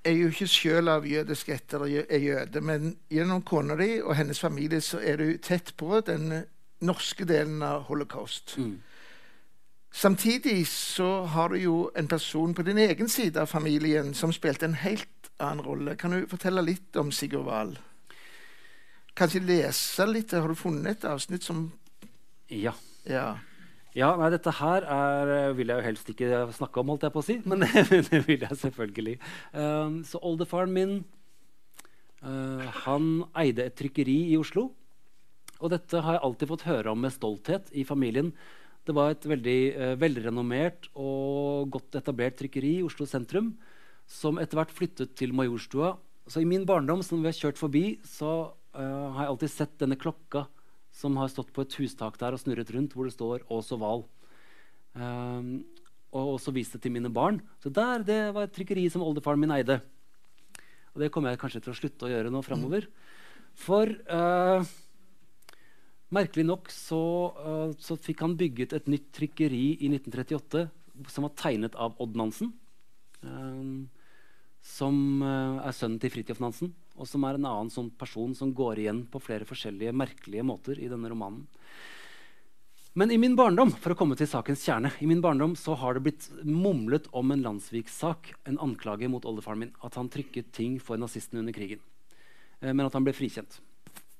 Speaker 3: er jo ikke sjøl av jødisk etter jø- er jøde, men gjennom kona di og hennes familie så er du tett på den norske delen av holocaust.
Speaker 1: Mm.
Speaker 3: Samtidig så har du jo en person på din egen side av familien som spilte en helt annen rolle. Kan du fortelle litt om Sigurd Wahl? Kanskje lese litt? Har du funnet et avsnitt som
Speaker 1: Ja.
Speaker 3: Ja.
Speaker 1: Ja, nei, dette her er, eh, vil jeg jo helst ikke snakke om, holdt jeg på å si. Men det, det vil jeg selvfølgelig. Um, så oldefaren min uh, han eide et trykkeri i Oslo. Og dette har jeg alltid fått høre om med stolthet i familien. Det var et veldig eh, velrenommert og godt etablert trykkeri i Oslo sentrum som etter hvert flyttet til Majorstua. Så i min barndom, som vi har kjørt forbi, så eh, har jeg alltid sett denne klokka som har stått på et hustak der og snurret rundt, hvor det står Ås og Val. Um, og også vist det til mine barn. Så der, det var et trykkeri som oldefaren min eide. Og det kommer jeg kanskje til å slutte å gjøre nå framover. For uh, merkelig nok så, uh, så fikk han bygget et nytt trykkeri i 1938 som var tegnet av Odd Nansen. Um, som uh, er sønnen til Fridtjof Nansen, og som er en annen sånn person som går igjen på flere forskjellige merkelige måter i denne romanen. Men i min barndom for å komme til sakens kjerne, i min barndom så har det blitt mumlet om en Landsvik-sak, en anklage mot oldefaren min, at han trykket ting for nazistene under krigen. Men at han ble frikjent.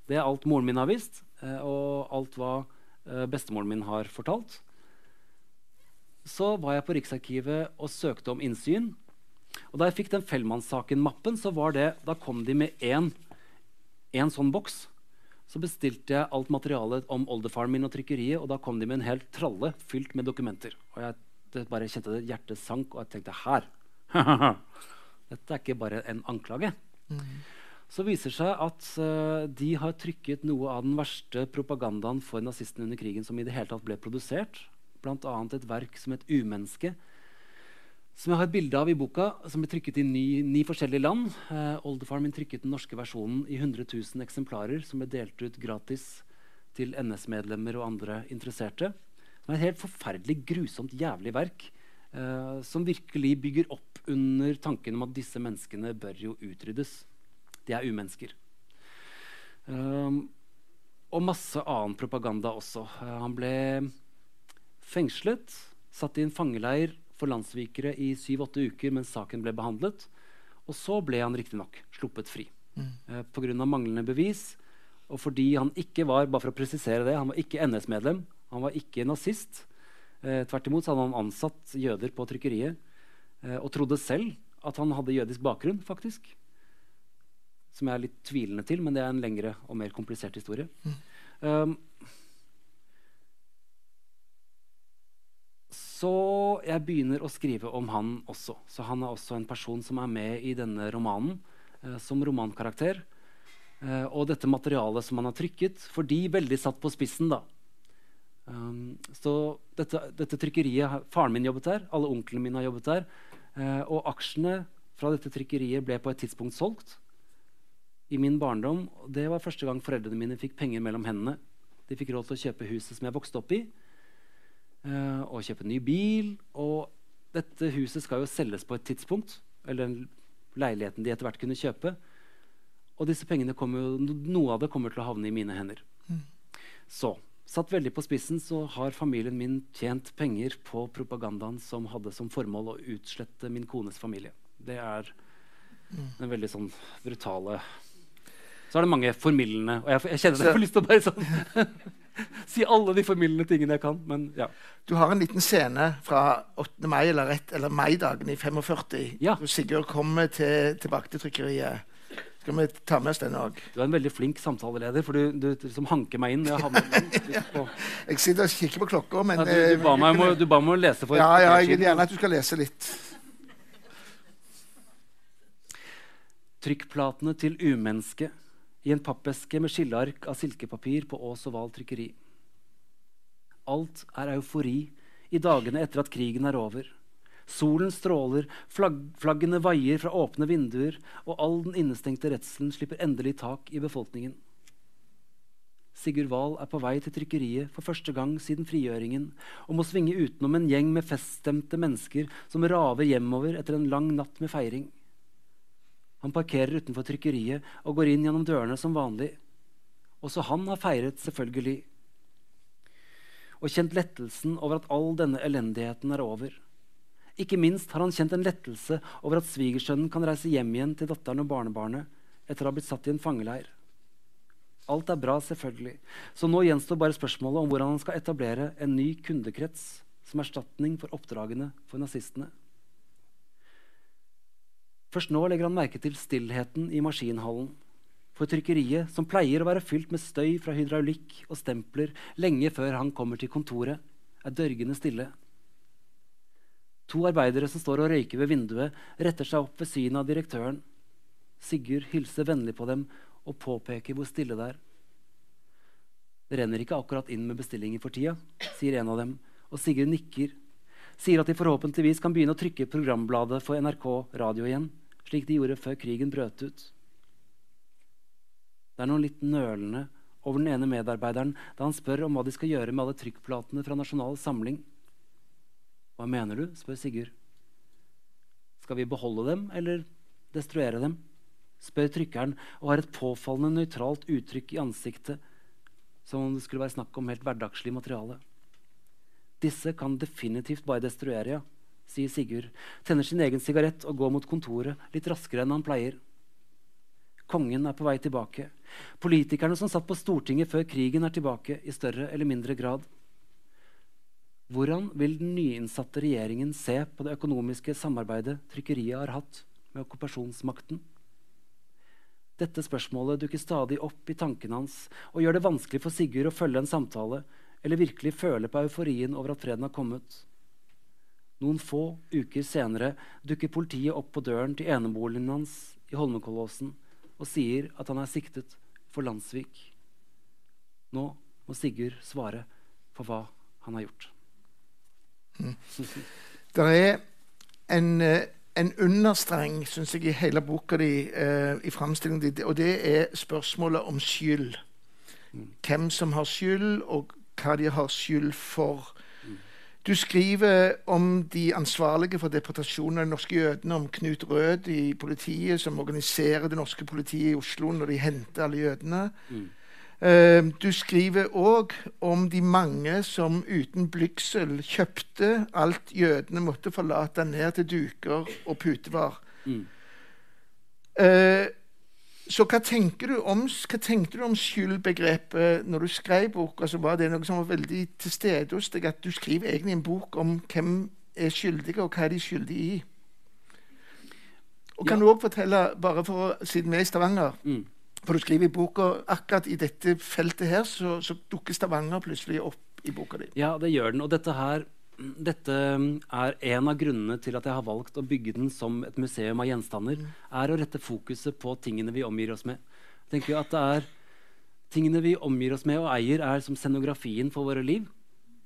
Speaker 1: Det er alt moren min har visst, og alt hva eh, bestemoren min har fortalt. Så var jeg på Riksarkivet og søkte om innsyn. Og da jeg fikk den Fellmannssaken-mappen, så var det, da kom de med én sånn boks. Så bestilte jeg alt materialet om oldefaren min og trykkeriet, og da kom de med en hel tralle fylt med dokumenter. Og jeg det bare kjente det hjertet sank, og jeg tenkte her Dette er ikke bare en anklage. Så viser det seg at uh, de har trykket noe av den verste propagandaen for nazistene under krigen som i det hele tatt ble produsert. Bl.a. et verk som het 'Umenneske', som jeg har et bilde av i boka, som ble trykket i ni, ni forskjellige land. Uh, oldefaren min trykket den norske versjonen i 100 000 eksemplarer, som ble delt ut gratis til NS-medlemmer og andre interesserte. Det er et helt forferdelig, grusomt, jævlig verk Uh, som virkelig bygger opp under tanken om at disse menneskene bør jo utryddes. De er umennesker. Um, og masse annen propaganda også. Uh, han ble fengslet, satt i en fangeleir for landssvikere i syv-åtte uker mens saken ble behandlet. Og så ble han riktignok sluppet fri mm. uh, pga. manglende bevis. Og fordi han ikke var bare for å presisere det, han var ikke NS-medlem, han var ikke nazist. Uh, tvert imot hadde han ansatt jøder på trykkeriet uh, og trodde selv at han hadde jødisk bakgrunn. faktisk som jeg er litt tvilende til, men det er en lengre og mer komplisert historie. Mm. Um, så jeg begynner å skrive om han også. Så han er også en person som er med i denne romanen uh, som romankarakter. Uh, og dette materialet som han har trykket, for de veldig satt på spissen, da. Um, så dette, dette, trykkeriet Faren min jobbet der, alle onklene mine har jobbet der. Uh, og aksjene fra dette trykkeriet ble på et tidspunkt solgt i min barndom. Det var første gang foreldrene mine fikk penger mellom hendene. De fikk råd til å kjøpe huset som jeg vokste opp i, uh, og kjøpe en ny bil. Og dette huset skal jo selges på et tidspunkt, eller den leiligheten de etter hvert kunne kjøpe. Og disse pengene jo, noe av det kommer til å havne i mine hender. Mm. Så satt veldig på spissen så har familien min tjent penger på propagandaen som hadde som formål å utslette min kones familie. Det er mm. en veldig sånn brutale så er det mange formildende. Og jeg, jeg kjenner at jeg får lyst til å bare sånn si alle de formildende tingene jeg kan. Men ja.
Speaker 3: Du har en liten scene fra 8. mai, eller, rett, eller maidagen i 45, ja. hvor Sigurd kommer til, tilbake til trykkeriet. Skal vi ta med oss den òg?
Speaker 1: Du er en veldig flink samtaleleder, for du, du liksom hanker meg inn. Jeg,
Speaker 3: ja. jeg sitter og kikker på klokka, men
Speaker 1: ja, du, du, ba meg om, du ba meg å lese for
Speaker 3: Ja, ja jeg vil gjerne at du skal lese litt.
Speaker 1: Trykkplatene til umennesket i en pappeske med skilleark av silkepapir på Ås og Val trykkeri. Alt er eufori i dagene etter at krigen er over. Solen stråler, flagg, flaggene vaier fra åpne vinduer, og all den innestengte redselen slipper endelig tak i befolkningen. Sigurd Wahl er på vei til trykkeriet for første gang siden frigjøringen og må svinge utenom en gjeng med feststemte mennesker som raver hjemover etter en lang natt med feiring. Han parkerer utenfor trykkeriet og går inn gjennom dørene som vanlig. Også han har feiret, selvfølgelig. Og kjent lettelsen over at all denne elendigheten er over. Ikke minst har han kjent en lettelse over at svigersønnen kan reise hjem igjen til datteren og barnebarnet etter å ha blitt satt i en fangeleir. Alt er bra, selvfølgelig, så nå gjenstår bare spørsmålet om hvordan han skal etablere en ny kundekrets som erstatning for oppdragene for nazistene. Først nå legger han merke til stillheten i maskinhallen. For trykkeriet, som pleier å være fylt med støy fra hydraulikk og stempler lenge før han kommer til kontoret, er dørgende stille. To arbeidere som står og røyker ved vinduet, retter seg opp ved synet av direktøren. Sigurd hilser vennlig på dem og påpeker hvor stille det er. Det renner ikke akkurat inn med bestillinger for tida, sier en av dem, og Sigurd nikker sier at de forhåpentligvis kan begynne å trykke programbladet for NRK radio igjen, slik de gjorde før krigen brøt ut. Det er noe litt nølende over den ene medarbeideren da han spør om hva de skal gjøre med alle trykkplatene fra Nasjonal Samling. Hva mener du? spør Sigurd. Skal vi beholde dem eller destruere dem? spør trykkeren og har et påfallende nøytralt uttrykk i ansiktet, som om det skulle være snakk om helt hverdagslig materiale. Disse kan definitivt bare destruere, ja, sier Sigurd. Tenner sin egen sigarett og går mot kontoret litt raskere enn han pleier. Kongen er på vei tilbake. Politikerne som satt på Stortinget før krigen, er tilbake i større eller mindre grad. Hvordan vil den nyinnsatte regjeringen se på det økonomiske samarbeidet trykkeriet har hatt med okkupasjonsmakten? Dette spørsmålet dukker stadig opp i tankene hans og gjør det vanskelig for Sigurd å følge en samtale eller virkelig føle på euforien over at freden har kommet. Noen få uker senere dukker politiet opp på døren til eneboligen hans i Holmenkollåsen og sier at han er siktet for landssvik. Nå må Sigurd svare for hva han har gjort.
Speaker 3: Mm. Det er en, eh, en understreng synes jeg, i hele boka di, uh, i framstillingen din, og det er spørsmålet om skyld. Mm. Hvem som har skyld, og hva de har skyld for. Du skriver om de ansvarlige for deportasjonen av de norske jødene, om Knut Rød i politiet, som organiserer det norske politiet i Oslo når de henter alle jødene. Mm. Eh, du skriver òg om de mange som uten blygsel kjøpte alt jødene måtte forlate, ned til duker og putevar.
Speaker 1: Mm.
Speaker 3: Eh, så hva tenker du om, hva tenkte du om skyldbegrepet når du skrev boka? Altså, var det noe som var veldig til stede hos deg, at du skriver egentlig en bok om hvem er skyldige, og hva er de skyldige i? Og kan
Speaker 1: Ja.
Speaker 3: du òg fortelle, bare for, siden vi er i Stavanger
Speaker 1: Mm.
Speaker 3: For du skriver i boka akkurat i dette feltet her, så, så dukker Stavanger plutselig opp i boka di.
Speaker 1: Ja, det gjør den. Og dette her dette mm, er en av grunnene til at jeg har valgt å bygge den som et museum av gjenstander. er å rette fokuset på tingene vi omgir oss med. Jeg tenker at det er Tingene vi omgir oss med og eier, er som scenografien for våre liv.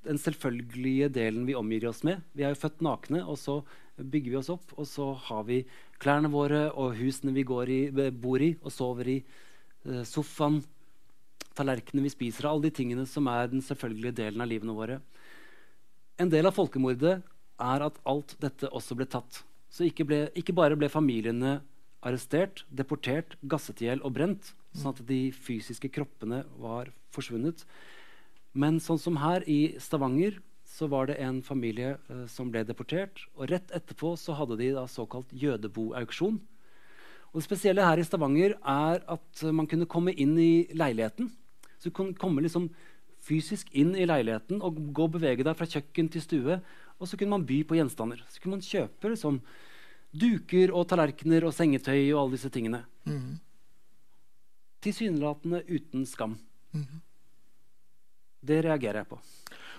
Speaker 1: Den selvfølgelige delen vi omgir oss med. Vi er jo født nakne, og så bygger vi oss opp. Og så har vi klærne våre og husene vi går i, bor i og sover i. eh, Sofaen, tallerkenene vi spiser. Alle de tingene som er den selvfølgelige delen av livene våre. En del av folkemordet er at alt dette også ble tatt. Så ikke, ble, ikke bare ble familiene arrestert, deportert, gasset i hjel og brent, sånn at de fysiske kroppene var forsvunnet. Men sånn som her i Stavanger så var det en familie uh, som ble deportert. Og rett etterpå så hadde de da såkalt jødeboauksjon. Og det spesielle her i Stavanger er at eh, man kunne komme inn i leiligheten. Så du kunne komme liksom fysisk inn i leiligheten og gå og bevege deg fra kjøkken til stue. Og så kunne man by på gjenstander. Så kunne man kjøpe liksom, duker og tallerkener og sengetøy og alle disse tingene.
Speaker 3: Mhm.
Speaker 1: Tilsynelatende uten skam. Det reagerer jeg på.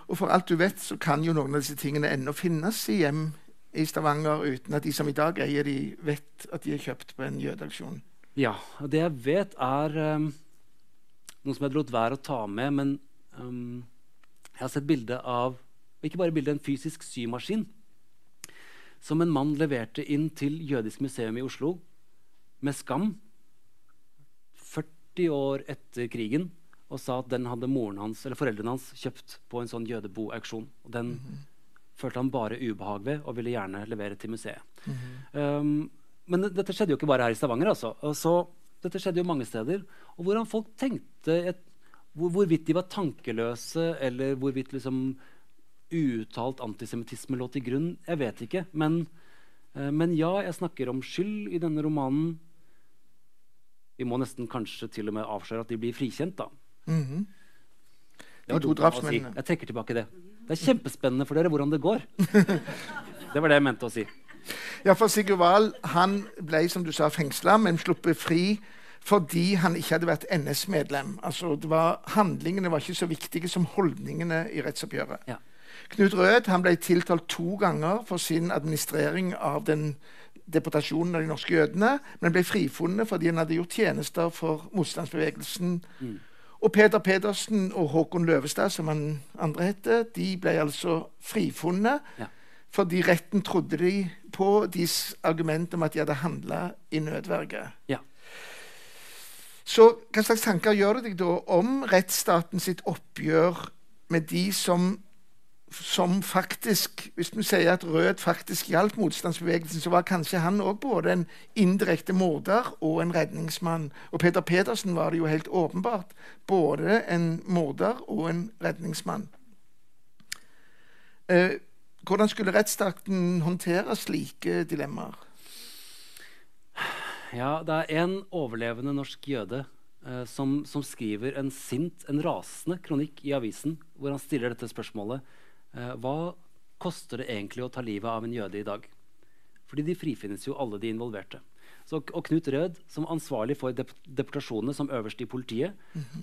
Speaker 3: Og for alt du vet, så kan jo noen av disse tingene ennå finnes i hjem i Stavanger uten at de som i dag eier de, vet at de er kjøpt på en jødeaksjon.
Speaker 1: Ja, og Det jeg vet, er um, noe som jeg lot være å ta med, men um, jeg har sett bilde av Ikke bare bilde, en fysisk symaskin som en mann leverte inn til Jødisk museum i Oslo med skam 40 år etter krigen og sa at den hadde hans, eller foreldrene hans kjøpt på en sånn jødeboauksjon. Og den følte han bare ubehag ved og ville gjerne levere til museet. um, men dette skjedde jo ikke bare her i Stavanger. altså. Så, dette skjedde jo mange steder. Og hvordan folk tenkte et, hvor, Hvorvidt de var tankeløse, eller hvorvidt liksom uuttalt antisemittisme lå til grunn, jeg vet ikke. Men, eh, men ja, jeg snakker om skyld i denne romanen. Vi må nesten kanskje til og med avsløre at de blir frikjent, da. Mm -hmm.
Speaker 3: De to
Speaker 1: å si.
Speaker 3: drapsmennene.
Speaker 1: Jeg trekker tilbake det. Det er kjempespennende for dere hvordan det går. Det var det jeg mente å si.
Speaker 3: Ja, for Sigurd Wahl han ble som du sa, fengsla, men sluppet fri fordi han ikke hadde vært NS-medlem. Altså, det var, handlingene var ikke så viktige som holdningene i rettsoppgjøret.
Speaker 1: Ja.
Speaker 3: Knut Rød han ble tiltalt to ganger for sin administrering av den deportasjonen av de norske jødene, men ble frifunnet fordi han hadde gjort tjenester for motstandsbevegelsen. Og Peter Pedersen og Håkon Løvestad, som han andre heter, de ble altså frifunnet
Speaker 1: Ja.
Speaker 3: fordi retten trodde de på deres argument om at de hadde handla i nødverge.
Speaker 1: Ja.
Speaker 3: Så hva slags tanker gjør du deg da om rettsstaten sitt oppgjør med de som som faktisk Hvis vi sier at Rød faktisk hjalp motstandsbevegelsen, så var kanskje han òg både en indirekte morder og en redningsmann. Og Peter Pedersen var det jo helt åpenbart både en morder og en redningsmann. Eh, hvordan skulle rettsstaten håndtere slike dilemmaer?
Speaker 1: Ja, det er en overlevende norsk jøde eh, som, som skriver en sint, en rasende kronikk i avisen hvor han stiller dette spørsmålet. Eh, hva koster det egentlig å ta livet av en jøde i dag? Fordi de frifinnes jo alle de involverte. Så, og Knut Rød, som ansvarlig for dep deportasjonene som øverste i politiet,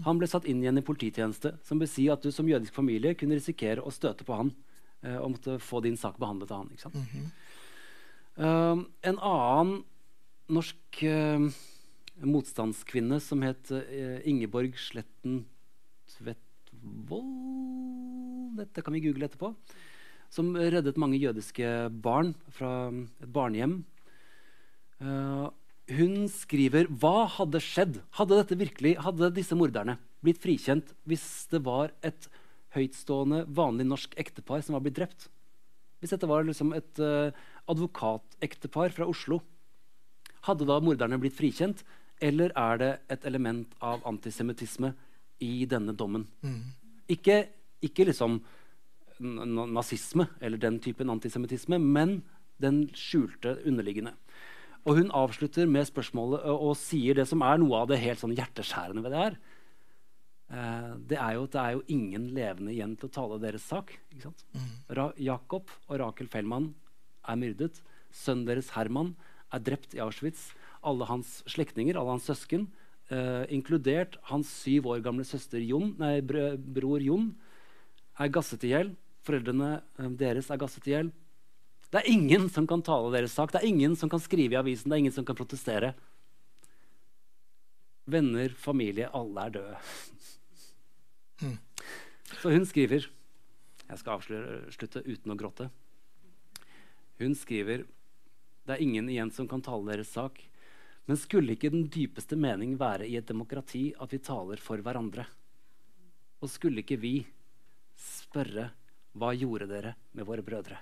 Speaker 1: han ble satt inn igjen i polititjeneste, som vil si at du som jødisk familie kunne risikere å støte på han eh, og måtte få din sak behandlet av han. ikke sant? Um, en annen norsk eh, motstandskvinne som het eh, Ingeborg Sletten Tvedtvold Dette kan vi google etterpå. Som reddet mange jødiske barn fra et barnehjem. Eh, hun skriver Hva hadde skjedd? Hadde, dette virkelig, hadde disse morderne blitt frikjent hvis det var et høytstående, vanlig norsk ektepar som var blitt drept? Hvis dette var liksom et uh, advokatektepar fra Oslo, hadde da morderne blitt frikjent? Eller er det et element av antisemittisme i denne dommen.
Speaker 3: Mm.
Speaker 1: Ikke, ikke liksom nazisme eller den typen antisemittisme, men den skjulte, underliggende. Og hun avslutter med spørsmålet og, og sier det som er noe av det helt sånn hjerteskjærende ved det her. Eh, det er jo at det er jo ingen levende igjen til å tale deres sak. Ikke sant? Ra Jakob og Rakel Fellmann er myrdet. Sønnen deres Herman er drept i Auschwitz. Alle hans slektninger, alle hans søsken, eh, inkludert hans syv år gamle søster Jon, nei, bror Jon, er gasset i hjel. Foreldrene eh, deres er gasset i hjel. Det er ingen som kan tale deres sak. Det er ingen som kan skrive i avisen. Det er ingen som kan protestere. Venner, familie, alle er døde. Så hun skriver Jeg skal avslutte uten å gråte. Hun skriver det er ingen igjen som kan tale deres sak. Men skulle ikke den dypeste mening være i et demokrati at vi taler for hverandre? Og skulle ikke vi spørre hva gjorde dere med våre brødre?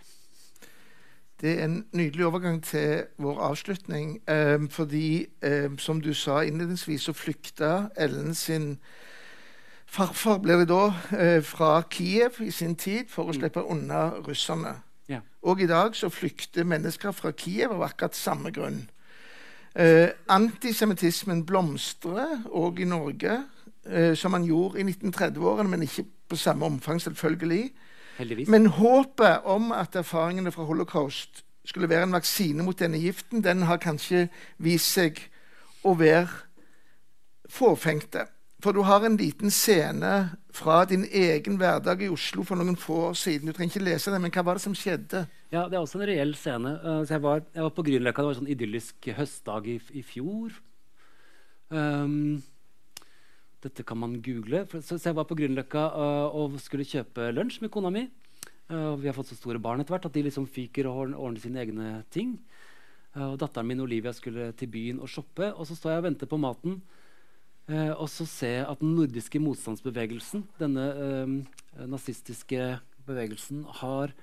Speaker 3: Det er en nydelig overgang til vår avslutning. Eh, fordi, eh, som du sa innledningsvis, så flykta Ellen sin farfar ble det da, eh, fra Kiev i sin tid for å slippe unna russerne.
Speaker 1: Ja.
Speaker 3: Og i dag så flykter mennesker fra Kiev av akkurat samme grunn. Eh, antisemittismen blomstrer òg i Norge, eh, som man gjorde i 1930-årene, men ikke på samme omfang, selvfølgelig.
Speaker 1: Heldigvis.
Speaker 3: Men håpet om at erfaringene fra holocaust skulle være en vaksine mot denne giften, den har kanskje vist seg å være fåfengte. For du har en liten scene fra din egen hverdag i Oslo for noen få år siden. Du trenger ikke lese den, men hva var det som skjedde?
Speaker 1: Ja, det er også en reell scene. Så jeg, var, jeg var på Grünerløkka. Det var en sånn idyllisk høstdag i, i fjor. Um, dette kan man google. Så, jeg var på Grünerløkka uh, og skulle kjøpe lunsj med kona mi. Uh, vi har fått så store barn etter hvert at de liksom fyker og ordner, sine egne ting. Og Datteren min Olivia skulle til byen og shoppe. Og så står jeg og venter på maten. Uh, og så jeg at den nordiske motstandsbevegelsen, denne eh, nazistiske bevegelsen, har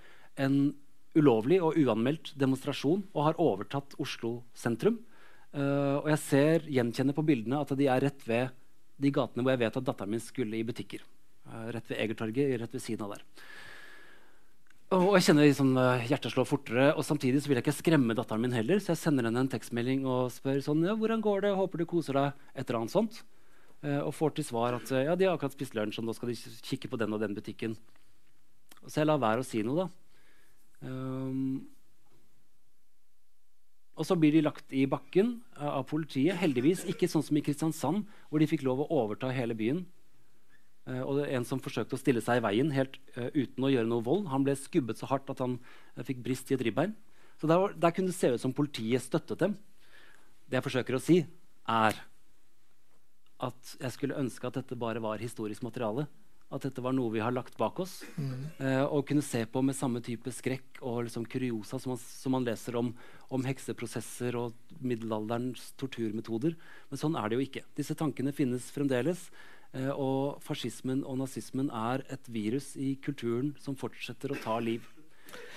Speaker 1: en ulovlig og uanmeldt demonstrasjon og har overtatt Oslo sentrum. Eh, og jeg ser gjenkjenner på bildene at de er rett ved de gatene hvor jeg vet at datteren min skulle i butikker. Uh, rett ved Egertorget, rett ved siden av der. Og jeg kjenner liksom, uh, hjertet slår fortere, og samtidig så vil jeg ikke skremme datteren min heller, så jeg sender henne en tekstmelding og spør sånn, ja, hvordan går det, håper du koser deg, et eller annet sånt. Uh, og får til svar at ja, de har akkurat spist lunsj, og nå skal de kikke på den og den butikken. Så jeg lar være å si noe, da. Um, og så blir de lagt i bakken uh, av politiet. Heldigvis ikke sånn som i Kristiansand, hvor de fikk lov å overta hele byen. Uh, og en som forsøkte å stille seg i veien helt uh, uten å gjøre noe vold. Han ble skubbet så hardt at han fikk brist i et ribbein. Så der, var- der kunne det se ut som politiet støttet dem. Det jeg forsøker å si, er at jeg skulle ønske at dette bare var historisk materiale. At dette var noe vi har lagt bak oss. Eh, og kunne se på med samme type skrekk og liksom kuriosa som man, som man leser om, om hekseprosesser og middelalderens torturmetoder. Men sånn er det jo ikke. Disse tankene finnes fremdeles. Eh, og fascismen og nazismen er et virus i kulturen som fortsetter å ta liv.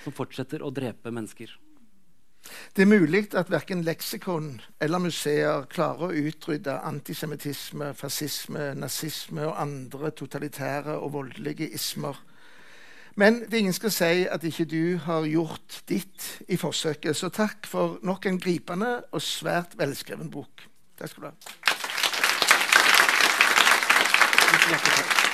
Speaker 1: Som fortsetter å drepe mennesker.
Speaker 3: Det er mulig at verken leksikon eller museer klarer å utrydde antisemittisme, fascisme, nazisme og andre totalitære og voldelige ismer. Men det er ingen skal si at ikke du har gjort ditt i forsøket. Så takk for nok en gripende og svært velskreven bok. Takk skal du ha.
Speaker 1: Hjertelig takk.